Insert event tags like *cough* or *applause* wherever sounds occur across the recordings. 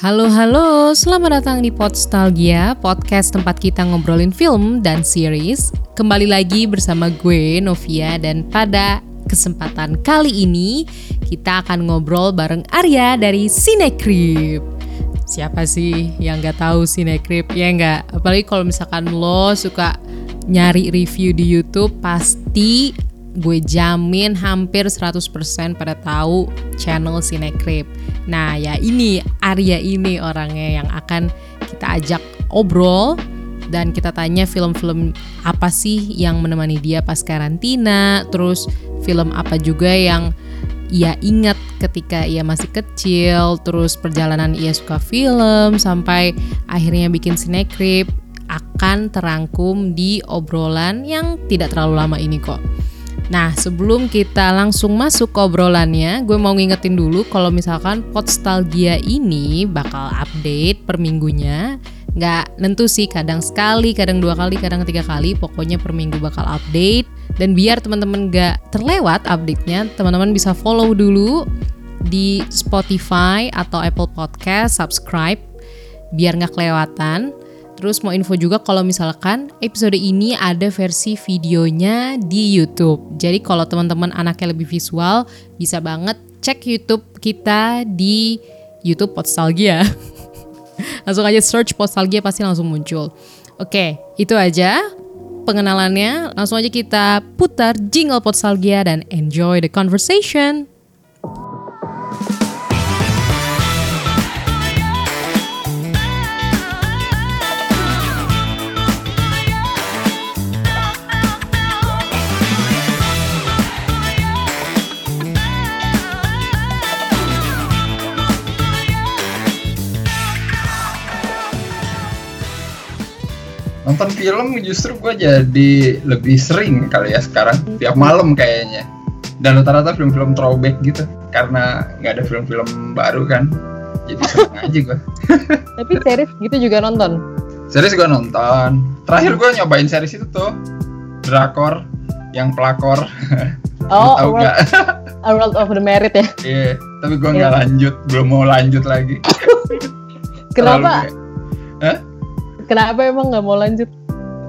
Halo halo, selamat datang di Podstalgia, podcast tempat kita ngobrolin film dan series. Kembali lagi bersama gue Novia dan pada kesempatan kali ini kita akan ngobrol bareng Arya dari Cinecrip. Siapa sih yang nggak tahu Cinecrip? Ya nggak? Apalagi kalau misalkan lo suka nyari review di YouTube pasti gue jamin hampir 100% pada tahu channel Cinecrip. Nah ya ini Arya ini orangnya yang akan kita ajak obrol dan kita tanya film-film apa sih yang menemani dia pas karantina, terus film apa juga yang ia ingat ketika ia masih kecil, terus perjalanan ia suka film sampai akhirnya bikin Cinecrip akan terangkum di obrolan yang tidak terlalu lama ini kok. Nah, sebelum kita langsung masuk ke obrolannya, gue mau ngingetin dulu kalau misalkan Podstalgia ini bakal update per minggunya. Nggak nentu sih, kadang sekali, kadang dua kali, kadang tiga kali, pokoknya per minggu bakal update. Dan biar teman-teman nggak terlewat update-nya, teman-teman bisa follow dulu di Spotify atau Apple Podcast, subscribe biar nggak kelewatan. Terus mau info juga kalau misalkan episode ini ada versi videonya di YouTube. Jadi kalau teman-teman anaknya lebih visual, bisa banget cek YouTube kita di YouTube Podstalgia. *laughs* langsung aja search Podstalgia pasti langsung muncul. Oke, itu aja pengenalannya. Langsung aja kita putar jingle Podstalgia dan enjoy the conversation. Nonton film justru gue jadi lebih sering kali ya sekarang tiap malam kayaknya. Dan rata-rata film-film throwback gitu karena nggak ada film-film baru kan. Jadi seneng aja gue *laughs* tapi series gitu juga nonton? Series gue nonton. Terakhir gue nyobain series itu tuh drakor yang pelakor. Oh tahu nggak? *laughs* A World of the Merit ya? Iya yeah, tapi gue nggak yeah. lanjut belum mau lanjut lagi. *laughs* Kenapa? Hah? Kenapa emang nggak mau lanjut?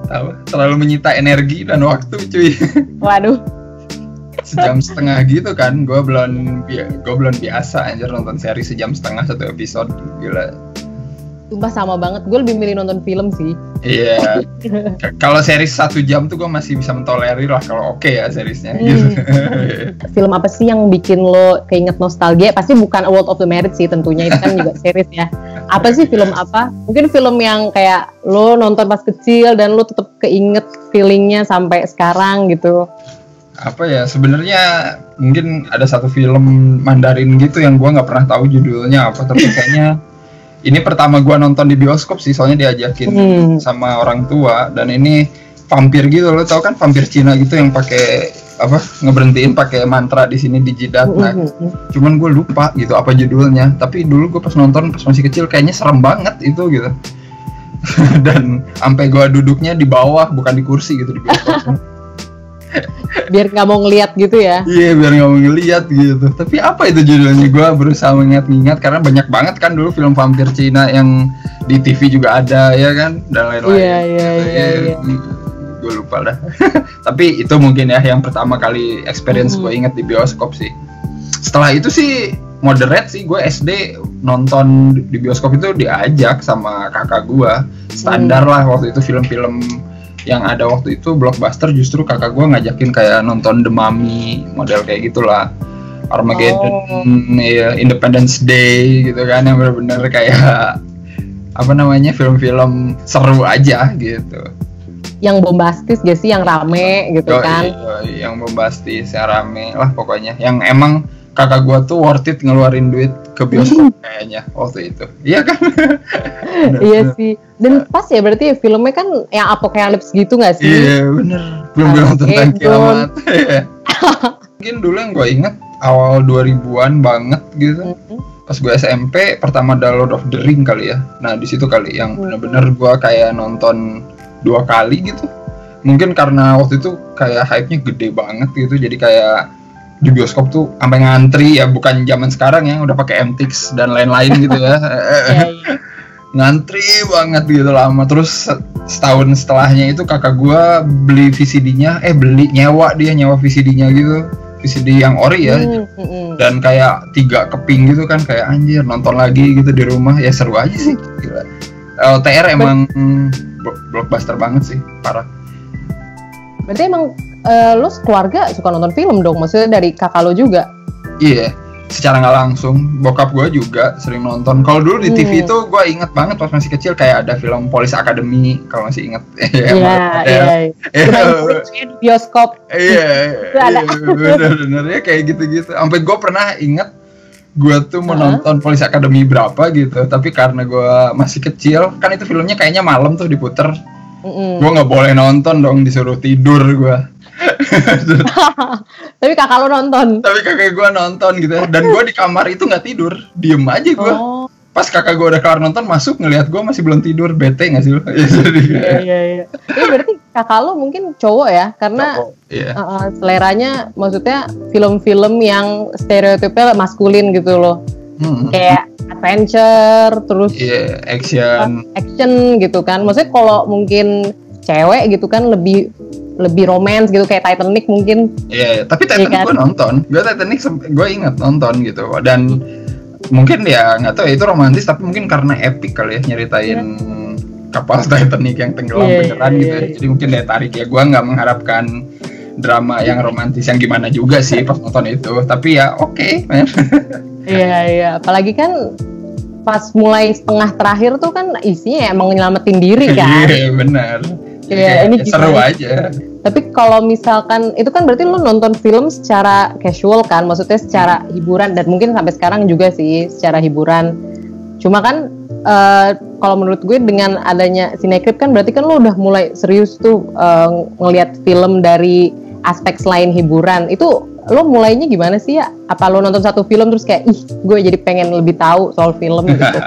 Tahu, terlalu menyita energi dan waktu, cuy. Waduh. sejam setengah gitu kan, gue belum gue belum biasa aja nonton seri sejam setengah satu episode, gila. Sumpah sama banget, gue lebih milih nonton film sih. Iya. Yeah. *laughs* kalau series satu jam tuh gue masih bisa mentolerir lah kalau oke okay ya seriesnya. Hmm. Gitu. *laughs* film apa sih yang bikin lo keinget nostalgia? Pasti bukan World of the Merit sih tentunya itu kan juga *laughs* series ya. Apa sih film apa? Mungkin film yang kayak lo nonton pas kecil dan lo tetap keinget feelingnya sampai sekarang gitu apa ya sebenarnya mungkin ada satu film Mandarin gitu yang gue nggak pernah tahu judulnya apa tapi *laughs* kayaknya ini pertama gua nonton di bioskop sih soalnya diajakin hmm. sama orang tua dan ini vampir gitu lo tau kan vampir Cina gitu yang pakai apa ngeberhentiin pakai mantra di sini di jidat. Nah hmm. cuman gue lupa gitu apa judulnya. Tapi dulu gue pas nonton pas masih kecil kayaknya serem banget itu gitu. *laughs* Dan sampai gue duduknya di bawah bukan di kursi gitu di bioskop. Biar nggak mau ngeliat gitu ya. Iya biar nggak mau ngeliat gitu. Tapi apa itu judulnya? Gue berusaha mengingat-ingat karena banyak banget kan dulu film vampir Cina yang di TV juga ada ya kan? Dan lain-lain. Iya iya gitu. iya, iya. Gue lupa dah *laughs* tapi itu mungkin ya yang pertama kali experience hmm. gue inget di bioskop sih setelah itu sih moderate sih gue SD nonton di bioskop itu diajak sama kakak gue standar hmm. lah waktu itu film-film yang ada waktu itu blockbuster justru kakak gue ngajakin kayak nonton The Mummy model kayak gitulah Armageddon, oh. ya, Independence Day gitu kan yang benar-benar kayak apa namanya film-film seru aja gitu. Yang bombastis gak sih? Yang rame gitu oh, kan? Iya, yang bombastis, yang rame. Lah pokoknya. Yang emang kakak gua tuh worth it ngeluarin duit ke bioskop *laughs* kayaknya waktu itu. Iya kan? *laughs* Iya sih. Dan pas ya berarti filmnya kan yang apokalips gitu gak sih? Iya bener. Belum belum. Tentang *laughs* kiamat iya. mungkin dulu yang gue inget awal 2000-an banget gitu. Mm-hmm. pas gue SMP pertama ada Lord of the Ring kali ya. Nah di situ kali yang mm-hmm. bener-bener gue kayak nonton dua kali gitu. Mungkin karena waktu itu kayak hype-nya gede banget gitu. Jadi kayak di bioskop tuh sampai ngantri ya. Bukan zaman sekarang ya udah pakai MTX dan lain-lain gitu ya. *laughs* Iya, iya. ngantri banget gitu lama. Terus setahun setelahnya itu kakak gua beli VCD-nya eh beli nyewa dia nyewa VCD-nya gitu. VCD yang ori ya. Hmm, hmm. dan kayak tiga keping gitu kan. Kayak anjir nonton lagi gitu di rumah. Ya seru aja sih. Gila. LTR emang blockbuster banget sih parah Berarti emang eh, lo keluarga suka nonton film dong? Maksudnya dari kakak lo juga? iya secara nggak langsung bokap gua juga sering nonton kalau dulu di TV Hmm. itu gua inget banget pas masih kecil kayak ada film Police Academy kalau masih inget *laughs* Iya, iya. Iya. Bioskop. Iya, Itu ada. iya bener-bener ya kayak gitu-gitu. Sampai gue pernah inget gue tuh mau Hah? nonton Police Academy berapa gitu, tapi karena gue masih kecil, kan itu filmnya kayaknya malam tuh diputer, Mm-mm. gue nggak boleh nonton dong, disuruh tidur gue. *laughs* Tapi kakak lo nonton. tapi kakak gue nonton gitu ya, dan gue di kamar itu nggak tidur, diem aja gue. Oh, Pas kakak gue udah kelar nonton masuk ngelihat gue masih belum tidur, bete nggak sih lo? *laughs* Ya, iya iya iya. Ini berarti kakak lo mungkin cowok ya? Karena Iya. uh, uh, seleranya maksudnya film-film yang stereotipnya maskulin gitu loh. Hmm. Kayak adventure, terus Iya, action. action gitu kan. Maksudnya kalau mungkin cewek gitu kan lebih lebih romance gitu kayak Titanic mungkin. Iya, tapi Titanic Iya kan? gue nonton. Gue Titanic gue inget nonton gitu. Dan mungkin ya nggak tahu ya, itu romantis tapi mungkin karena epic kali ya nyeritain kapal *laughs* Titanic yang tenggelam Iya, beneran iya, gitu. ya. iya. Jadi mungkin daya tarik ya. Gue nggak mengharapkan drama yang romantis yang gimana juga sih pas nonton itu. Tapi ya oke, men. *laughs* Iya iya. Apalagi kan pas mulai setengah terakhir tuh kan isinya emang nyelamatin diri kan. Iya, benar. Jadi Iya, ini seru gimana? aja. Tapi kalau misalkan itu kan berarti lu nonton film secara casual kan, maksudnya secara hiburan dan mungkin sampai sekarang juga sih secara hiburan. Cuma kan eh, kalau menurut gue dengan adanya Cinecrip kan berarti kan lu udah mulai serius tuh eh, ngelihat film dari aspek selain hiburan. Itu lo mulainya gimana sih ya? Apa lo nonton satu film terus kayak ih gue jadi pengen lebih tahu soal film gitu?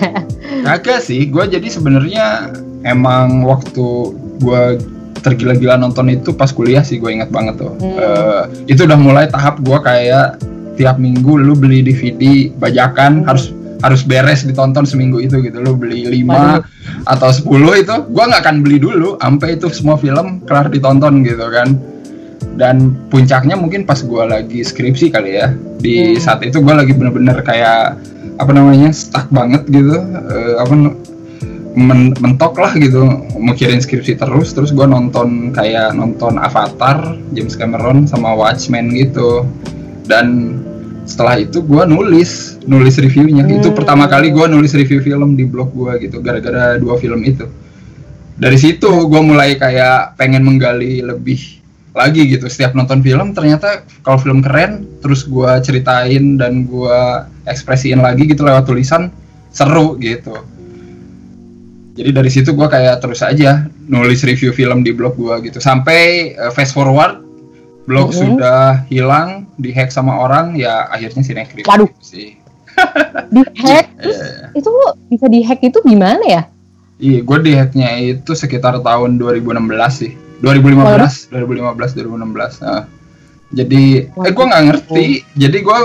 *laughs* Kagak sih, gue jadi sebenarnya emang waktu gue tergila-gila nonton itu pas kuliah sih gue ingat banget tuh. Hmm. Eh, itu udah mulai tahap gue kayak tiap minggu lu beli DVD bajakan Hmm. harus harus beres ditonton seminggu itu gitu. Lu beli 5 Waduh. atau 10 itu gua nggak akan beli dulu. Sampai itu semua film kelar ditonton gitu kan. Dan puncaknya mungkin pas gua lagi skripsi kali ya. Di Hmm. saat itu gua lagi bener-bener kayak apa namanya stuck banget gitu. Eh, apa men- mentok lah gitu. Mikirin skripsi terus terus gua nonton kayak nonton Avatar James Cameron sama Watchmen gitu. Dan setelah itu gua nulis nulis reviewnya. Itu Hmm. pertama kali gua nulis review film di blog gua gitu gara-gara dua film itu. Dari situ gua mulai kayak pengen menggali lebih lagi gitu. Setiap nonton film ternyata kalau film keren terus gua ceritain dan gua ekspresiin lagi gitu lewat tulisan seru gitu. Jadi dari situ gua kayak terus aja nulis review film di blog gua gitu. Sampai eh, fast forward blog Mhm. sudah hilang dihack sama orang ya akhirnya sinekrit Waduh. sih di hack *laughs* terus Iya. itu bisa di hack itu gimana ya? Iya, gue di hacknya itu sekitar tahun 2016 sih. 2015, 2015, 2016. Nah, jadi, eh gue nggak ngerti. Jadi gue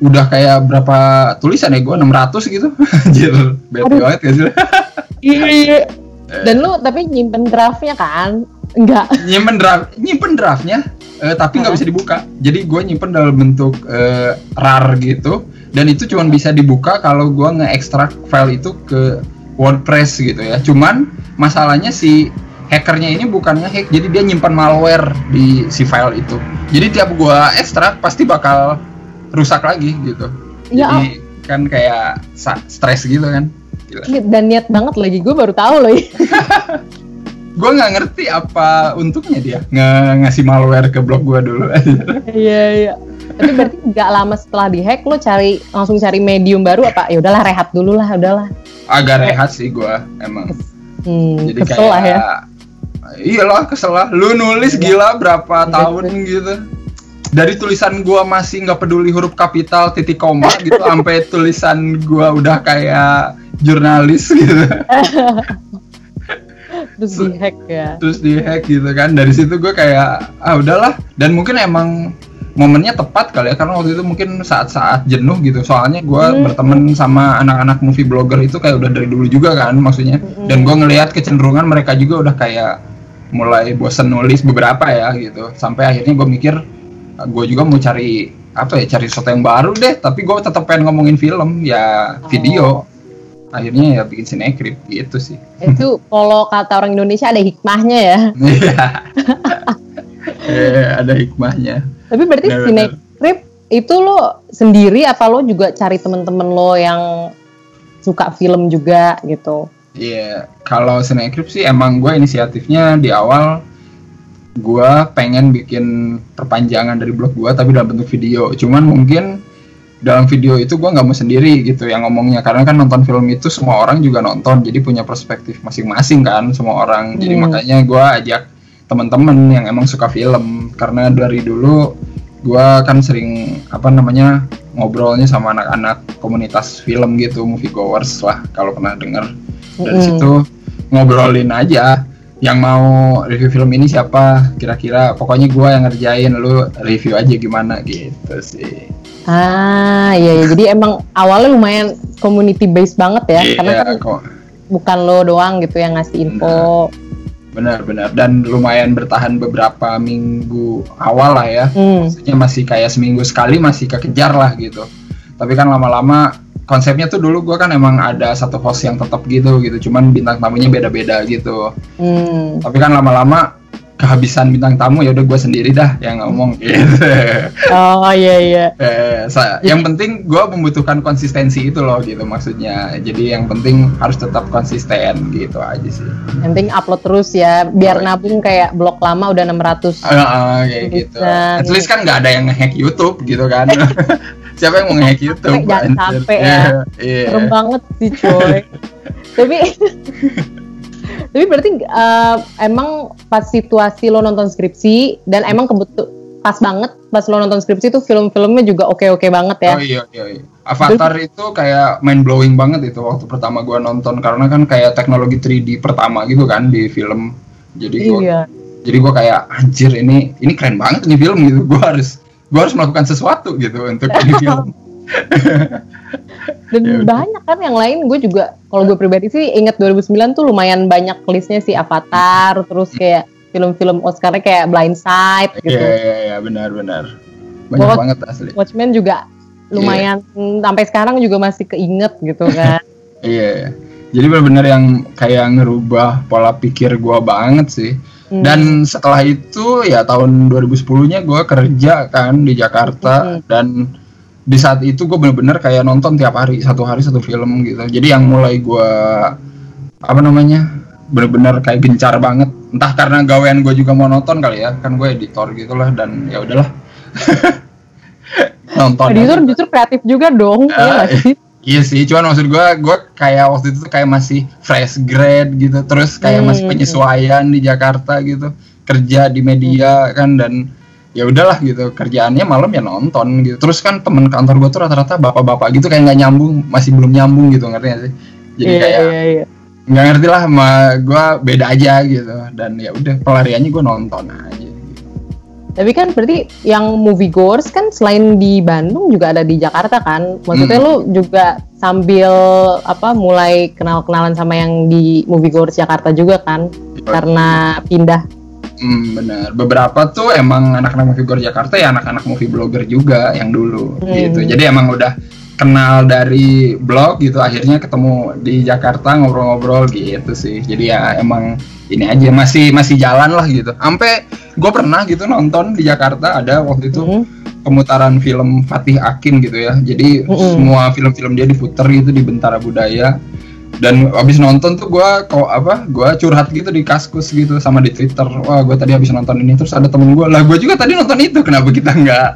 udah kayak berapa tulisan ya gue 600 gitu. *laughs* Anjir, bete banget gak sih? *laughs* Iya. Dan lu tapi nyimpen draftnya kan? Enggak. nyimpen draft, nyimpen draftnya, eh, tapi nggak Hah? bisa dibuka. Jadi gue nyimpen dalam bentuk eh, rar gitu, dan itu cuma bisa dibuka kalau gue nge-extract file itu ke WordPress gitu ya. Cuman masalahnya si hackernya ini bukan nge-hack, jadi dia nyimpan malware di si file itu. Jadi tiap gue ekstrak pasti bakal rusak lagi gitu. Ya, Jadi kan kayak stres gitu kan. Gila. dan niat banget lagi gue baru tahu loh. *laughs* Gue nggak ngerti apa untungnya dia nge ngasih malware ke blog gue dulu. *laughs* Iya iya. Tapi berarti nggak lama setelah di hack lo cari langsung cari medium baru apa? Ya udahlah rehat dulu lah, udahlah. agak rehat sih gua emang Hmm, jadi kesel kayak lah ya. iyalah kesel lah lu nulis Iya. gila berapa Iya, tahun gitu dari tulisan gua masih nggak peduli huruf kapital titik koma gitu *laughs* sampai tulisan gua udah kayak jurnalis gitu *laughs* Terus di hack ya. terus di hack gitu kan. Dari situ gua kayak ah udahlah. Dan mungkin emang momennya tepat kali ya karena waktu itu mungkin saat-saat jenuh gitu. Soalnya gue Hmm. berteman sama anak-anak movie blogger itu kayak udah dari dulu juga kan maksudnya. Hmm. dan gue ngelihat kecenderungan mereka juga udah kayak mulai bosen nulis beberapa ya gitu. Sampai akhirnya gue mikir gue juga mau cari apa ya cari sesuatu yang baru deh. Tapi gue tetap pengen ngomongin film ya video akhirnya ya bikin sinekrip gitu sih Itu kalau kata orang Indonesia ada hikmahnya ya. Eh, *laughs* ada hikmahnya Tapi berarti Benar, Cinecrip itu lo sendiri apa lo juga cari temen-temen lo yang suka film juga gitu? Iya, kalau Sinekrip sih emang gue inisiatifnya di awal gue pengen bikin perpanjangan dari blog gue tapi dalam bentuk video. Cuman mungkin dalam video itu gue nggak mau sendiri gitu yang ngomongnya karena kan nonton film itu semua orang juga nonton jadi punya perspektif masing-masing kan semua orang. Jadi Hmm. makanya gue ajak teman-teman yang emang suka film karena dari dulu gue kan sering apa namanya ngobrolnya sama anak-anak komunitas film gitu movie goers lah kalau pernah denger dari Mm-mm. situ ngobrolin aja yang mau review film ini siapa kira-kira. Pokoknya gua yang ngerjain lu review aja gimana gitu sih. Ah iya, iya. jadi emang awalnya lumayan community based banget ya, karena Iya, kan kok. bukan lo doang gitu yang ngasih info. benar-benar dan lumayan bertahan beberapa minggu awal lah ya. Hmm. maksudnya masih kayak seminggu sekali masih kekejar lah gitu. Tapi kan lama-lama konsepnya tuh dulu gua kan emang ada satu host yang tetap gitu gitu cuman bintang tamunya beda-beda gitu Hmm. tapi kan lama-lama kehabisan bintang tamu ya udah gue sendiri dah yang ngomong *laughs* gitu Oh iya iya. Eh, yang penting gue membutuhkan konsistensi itu loh gitu maksudnya jadi yang penting harus tetap konsisten gitu aja sih Yang penting upload terus ya, biar Oh, iya. nabung kayak blog lama udah 600. Ah, ah, kayak gitu at least kan nggak ada yang ngehack YouTube gitu kan *laughs* siapa yang mau ngehack YouTube Jangan anjir? sampai ya. Iya, iya. Serem banget sih coy. *laughs* tapi tapi berarti eh, emang pas situasi lo nonton skripsi dan emang kebetul pas banget pas lo nonton skripsi itu film-filmnya juga oke-oke banget ya. Oh iya iya. iya. Avatar itu kayak mind blowing banget itu waktu pertama gua nonton karena kan kayak teknologi 3D pertama gitu kan di film. Jadi gua Iya. jadi gua kayak anjir ini ini keren banget nih film gitu. Gua harus gua harus melakukan sesuatu gitu untuk *laughs* ini film. Dan Ya banyak kan yang lain gue juga kalau gue pribadi sih inget 2009 tuh lumayan banyak listnya sih Avatar terus kayak film-film Oscar kayak Blind Side Iya gitu. iya iya benar benar. Banyak Bahwa- banget asli. Watchmen juga lumayan hmm, sampai sekarang juga masih keinget gitu *laughs* kan. Iya. iya. Jadi benar-benar yang kayak ngerubah pola pikir gua banget sih. Hmm. Dan setelah itu ya tahun 2010-nya gua kerja kan di Jakarta Hmm. dan di saat itu gue bener-bener kayak nonton tiap hari satu hari satu film gitu. Jadi yang mulai gua apa namanya bener-bener kayak gencar banget. Entah karena gawean gue juga mau nonton kali ya, kan gue editor gitulah dan ya udahlah. *laughs* nonton. Editor justru kreatif juga dong, nggak sih? Iya sih, cuman maksud gue, gue kayak waktu itu tuh kayak masih fresh grade gitu, terus kayak Hmm. masih penyesuaian di Jakarta gitu, kerja di media kan dan ya udahlah gitu, kerjaannya malam ya nonton gitu. Terus kan temen kantor gue tuh rata-rata bapak-bapak gitu kayak nggak nyambung, masih belum nyambung gitu ngerti gak sih? Jadi Iya, kayak iya, iya. nggak ngerti lah, sama gue beda aja gitu dan ya udah pelariannya gue nonton aja. Tapi kan berarti yang movie goers kan selain di Bandung juga ada di Jakarta kan? Maksudnya Hmm. lu juga sambil apa mulai kenal-kenalan sama yang di movie goers Jakarta juga kan? Karena pindah. Hmm, benar. Beberapa tuh emang anak-anak movie goer Jakarta ya anak-anak movie blogger juga yang dulu Hmm. gitu. Jadi emang udah kenal dari blog gitu akhirnya ketemu di Jakarta ngobrol-ngobrol gitu sih. Jadi ya emang ini aja masih masih jalan lah gitu. Sampai gue pernah gitu nonton di Jakarta ada waktu itu Hmm. pemutaran film Fatih Akin gitu ya. Jadi Mm-mm. semua film-film dia diputer gitu di Bentara Budaya. Dan abis nonton tuh gue kok apa? Gue curhat gitu di kaskus gitu sama di Twitter. Wah gue tadi habis nonton ini terus ada temen gue lah gue juga tadi nonton itu. Kenapa kita nggak?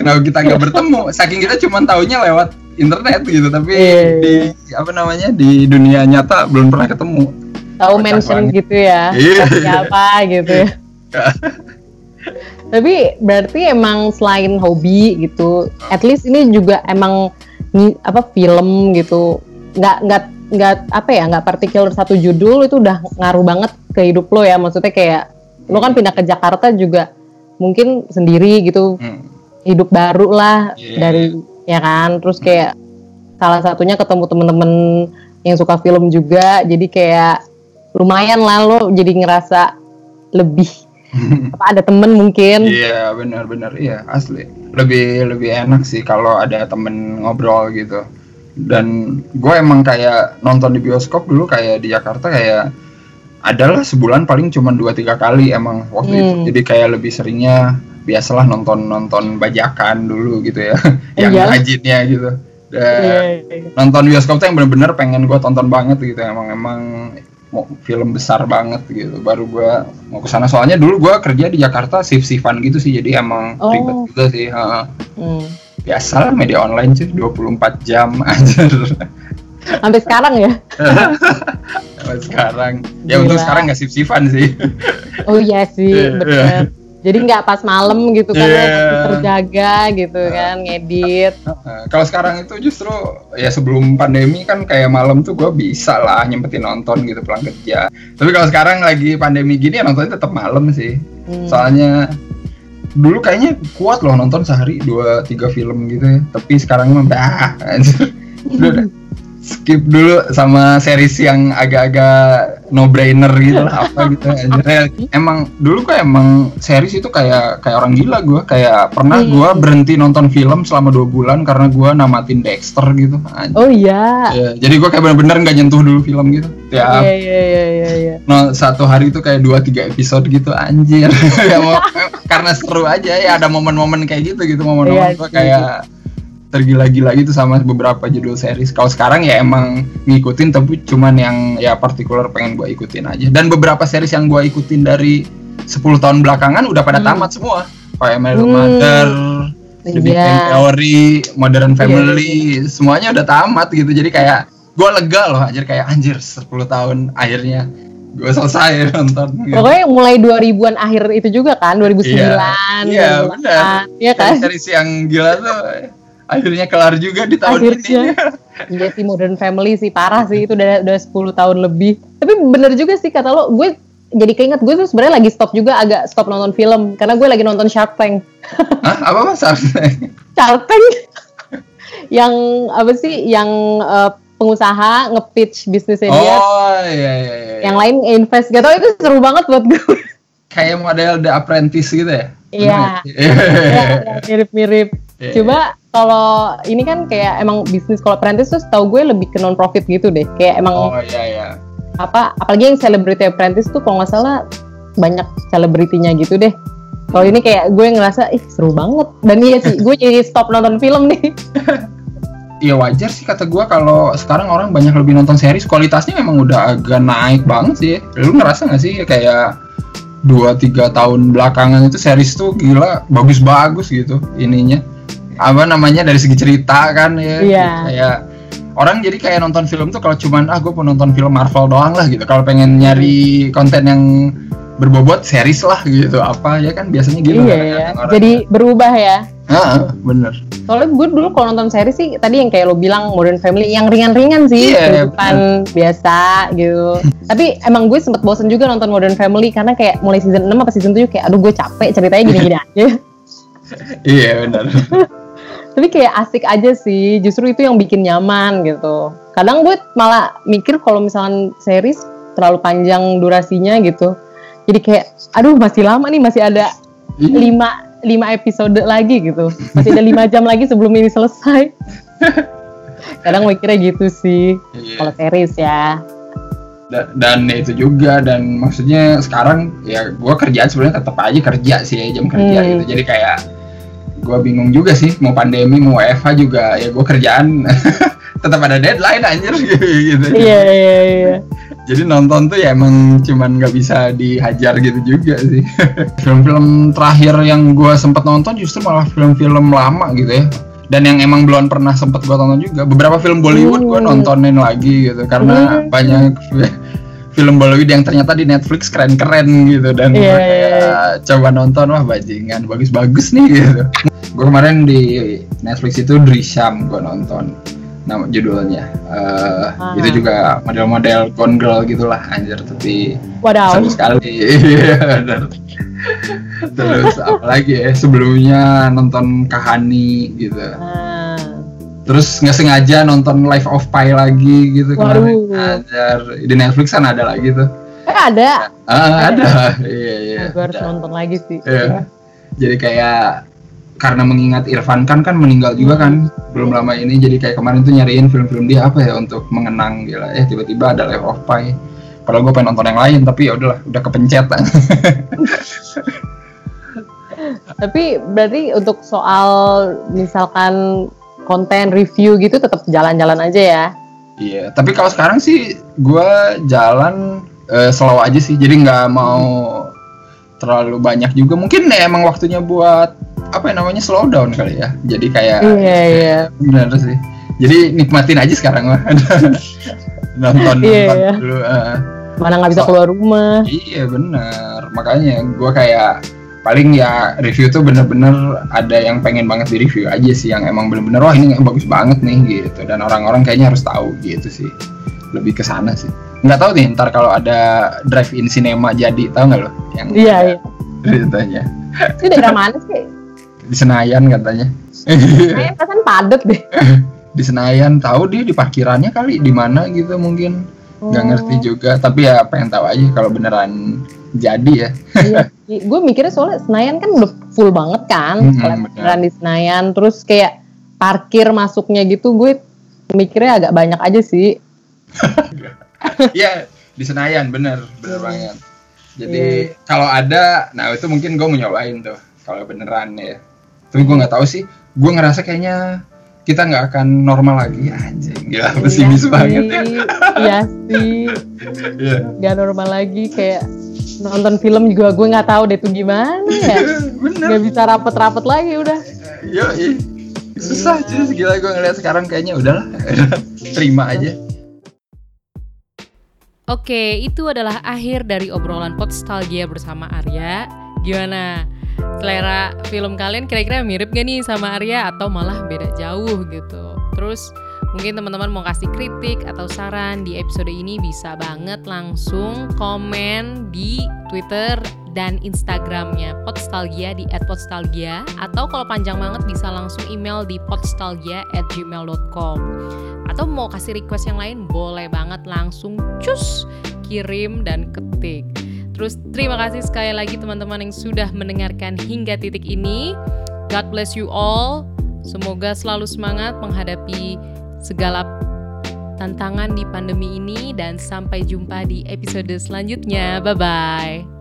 Kenapa kita nggak *laughs* bertemu? Saking kita cuma taunya lewat internet gitu. Tapi Iya, di apa namanya di dunia nyata belum pernah ketemu. Tahu mention banget. gitu ya. Iya. Siapa gitu ya. *laughs* Tapi berarti emang selain hobi gitu, at least ini juga emang apa film gitu, nggak nggak nggak apa ya nggak particular satu judul itu udah ngaruh banget ke hidup lo ya. Maksudnya kayak lo kan pindah ke Jakarta juga mungkin sendiri gitu Hmm. Hidup baru lah Iya. dari ya kan? Terus kayak salah satunya ketemu temen-temen yang suka film juga. Jadi kayak lumayan lah lo jadi ngerasa lebih. *laughs* Apa ada temen mungkin? Iya benar-benar. Iya asli. Lebih lebih enak sih kalau ada temen ngobrol gitu. Dan gue emang kayak nonton di bioskop dulu kayak di Jakarta kayak adalah sebulan paling cuma dua tiga kali emang waktu itu. Hmm. jadi kayak lebih seringnya biasalah nonton nonton bajakan dulu gitu ya *laughs* yang Iya. rajinnya gitu Dan Iya, iya. nonton bioskop tuh yang bener-bener pengen gue tonton banget gitu emang emang mau film besar banget gitu baru gue mau ke sana soalnya dulu gue kerja di Jakarta shift shiftan gitu sih jadi emang Oh. ribet juga sih heeh. Hmm. biasa lah media online sih 24 jam *laughs* anjir sampai sekarang ya *laughs* Sampai sekarang ya untuk Gila. sekarang nggak shift shiftan sih oh iya sih Iya, bener jadi nggak pas malam gitu kan masih terjaga gitu kan ngedit. Kalau sekarang itu justru ya sebelum pandemi kan kayak malam tuh gue bisa lah nyempetin nonton gitu pulang kerja. Tapi kalau sekarang lagi pandemi gini ya nontonnya tetap malam sih. Hmm. soalnya dulu kayaknya kuat loh nonton sehari dua tiga film gitu ya. Tapi sekarang mah bah anjir. *laughs* Udah dah. Skip dulu sama series yang agak-agak no brainer gitu. Lah *laughs* apa gitu anjir emang dulu kok emang series itu kayak kayak orang gila gue kayak pernah Hmm. gue berhenti nonton film selama dua bulan karena gue namatin Dexter gitu. Anjir. oh iya. Ya, jadi gue kayak bener-bener nggak nyentuh dulu film gitu. Ya. Iya iya iya iya iya no, satu hari itu kayak dua tiga episode gitu anjir. *laughs* Ya mau karena seru aja ya ada momen-momen kayak gitu gitu momen-momen Iya sih. kayak tergila-gila gitu sama beberapa judul series kalau sekarang ya emang ngikutin tapi cuman yang ya partikular pengen gua ikutin aja dan beberapa series yang gua ikutin dari 10 tahun belakangan udah pada Hmm. tamat semua kayak Married Hmm. Mother The Big Iya. Bang Theory, Modern Iya, Family, semuanya udah tamat gitu. Jadi kayak gue lega loh anjir kayak anjir 10 tahun akhirnya gue selesai *laughs* nonton gitu. Pokoknya mulai 2000-an akhir itu juga kan, 2009, Iya, 2008. benar. Iya kan? Series yang gila tuh akhirnya kelar juga di tahun Akhirnya. ini. Iya sih Modern Family sih parah sih itu udah udah 10 tahun lebih. Tapi bener juga sih kata lo, gue jadi keinget gue tuh sebenarnya lagi stop juga agak stop nonton film karena gue lagi nonton Shark Tank. *laughs* Hah, apa mas? Shark Tank yang apa sih yang eh, pengusaha nge-pitch bisnisnya dia, Oh iya iya iya. yang lain invest gak tau itu seru banget buat gue. Kayak model The Apprentice gitu ya? Iya. Iya. Ya, mirip-mirip. Iya. Coba kalau ini kan kayak emang bisnis kalau apprentice tuh tahu gue lebih ke non profit gitu deh. Kayak emang Oh iya iya. apa apalagi yang celebrity apprentice tuh kalau nggak salah banyak selebritinya gitu deh. Kalau ini kayak gue ngerasa ih seru banget dan iya sih gue jadi stop nonton film nih. *laughs* Iya wajar sih kata gua kalau sekarang orang banyak lebih nonton series kualitasnya memang udah agak naik banget sih. Lu ngerasa nggak sih kayak dua tiga tahun belakangan itu series tuh gila bagus-bagus gitu ininya apa namanya dari segi cerita kan ya Iya. kayak orang jadi kayak nonton film tuh kalau cuman ah gue mau nonton film Marvel doang lah gitu kalau pengen nyari konten yang berbobot series lah gitu apa ya kan biasanya gitu iya ya. orang. Jadi berubah ya. Ah, bener Soalnya gue dulu kalau nonton series sih tadi yang kayak lo bilang Modern Family yang ringan-ringan sih, Iya, kehidupan biasa gitu. *laughs* Tapi emang gue sempet bosen juga nonton Modern Family karena kayak mulai season 6 apa season 7 kayak aduh gue capek ceritanya gini-gini *laughs* aja. iya bener *laughs* Tapi kayak asik aja sih, justru itu yang bikin nyaman gitu. Kadang gue malah mikir kalau misalkan series terlalu panjang durasinya gitu. Jadi kayak aduh masih lama nih masih ada Iya. lima lima episode lagi gitu masih ada lima jam lagi sebelum ini selesai *laughs* kadang mikirnya gitu sih Iya. kalau series ya Da- dan itu juga dan maksudnya sekarang ya gue kerjaan sebenarnya tetap aja kerja sih jam kerja Hmm. gitu jadi kayak gue bingung juga sih mau pandemi mau WFH juga ya gue kerjaan *laughs* tetap ada deadline anjir *laughs* gitu. Iya iya iya. Jadi nonton tuh ya emang cuman nggak bisa dihajar gitu juga sih. *laughs* Film-film terakhir yang gue sempet nonton justru malah film-film lama gitu ya. Dan yang emang belum pernah sempet gue tonton juga. Beberapa film Bollywood gue Hmm. nontonin lagi gitu karena Hmm. banyak film Bollywood yang ternyata di Netflix keren-keren gitu dan Iya, kayak iya, coba nonton wah bajingan bagus-bagus nih gitu gue kemarin di Netflix itu Drisham gue nonton nama judulnya. Eh, Ah. Itu juga model-model gone girl gitulah anjir tapi Wadaw. seru sekali. *laughs* Iya. Terus apalagi ya sebelumnya nonton Kahani gitu. Nah, Terus nggak sengaja nonton Life of Pi lagi gitu kemarin. Waduh. Anjir, di Netflix kan ada lagi tuh. eh ada. Ah, ada. *laughs* Iya, iya. Gue harus ada. nonton lagi sih. Iya. Jadi kayak karena mengingat Irfan kan kan meninggal juga kan belum lama ini jadi kayak kemarin tuh nyariin film-film dia apa ya untuk mengenang gila eh tiba-tiba ada Life of Pi padahal gue pengen nonton yang lain tapi ya udahlah udah kepencet *laughs* Tapi berarti untuk soal misalkan konten review gitu tetap jalan-jalan aja ya. iya tapi kalau sekarang sih gue jalan eh, slow aja sih jadi nggak mau terlalu banyak juga mungkin ya emang waktunya buat apa ya namanya slow down kali ya jadi kayak Iya, iya. benar sih jadi nikmatin aja sekarang mah *laughs* nonton Iya, nonton iya. dulu eh. Mana nggak bisa keluar rumah. iya benar makanya gue kayak paling ya review tuh bener-bener ada yang pengen banget di review aja sih yang emang bener-bener wah ini bagus banget nih gitu dan orang-orang kayaknya harus tahu gitu sih lebih ke sana sih nggak tahu nih ntar kalau ada drive in cinema jadi tahu nggak lo yang Iya, iya. ceritanya Itu daerah mana sih? di Senayan katanya Kayaknya perasaan padet deh. *laughs* di Senayan tahu dia di parkirannya kali di mana gitu mungkin nggak Oh. ngerti juga tapi ya pengen tahu aja kalau beneran jadi ya iya. Gue mikirnya soalnya Senayan kan udah full banget kan. Hmm, beneran di Senayan, terus kayak parkir masuknya gitu, gue mikirnya agak banyak aja sih. *laughs* Iya di Senayan bener bener Iya. banget jadi kalau ada nah itu mungkin gue mau nyobain tuh kalau beneran ya tapi gue nggak tahu sih gue ngerasa kayaknya kita nggak akan normal lagi anjing gila pesimis Iya banget sih, ya Iya sih. *laughs* Iya. Gak normal lagi kayak nonton film juga gue nggak tahu deh tuh gimana ya. *laughs* bener Gak bisa rapet-rapet lagi udah. yo susah cuy gila gue ngeliat sekarang kayaknya udahlah *laughs* terima aja Oke, itu adalah akhir dari obrolan Podstalgia bersama Arya. Gimana? Selera film kalian kira-kira mirip gak nih sama Arya atau malah beda jauh gitu? Terus mungkin teman-teman mau kasih kritik atau saran di episode ini bisa banget langsung komen di Twitter dan Instagramnya Podstalgia di @podstalgia atau kalau panjang banget bisa langsung email di podstalgia@gmail.com atau mau kasih request yang lain boleh banget langsung cus kirim dan ketik. Terus terima kasih sekali lagi teman-teman yang sudah mendengarkan hingga titik ini. God bless you all. Semoga selalu semangat menghadapi segala tantangan di pandemi ini dan sampai jumpa di episode selanjutnya. Bye bye.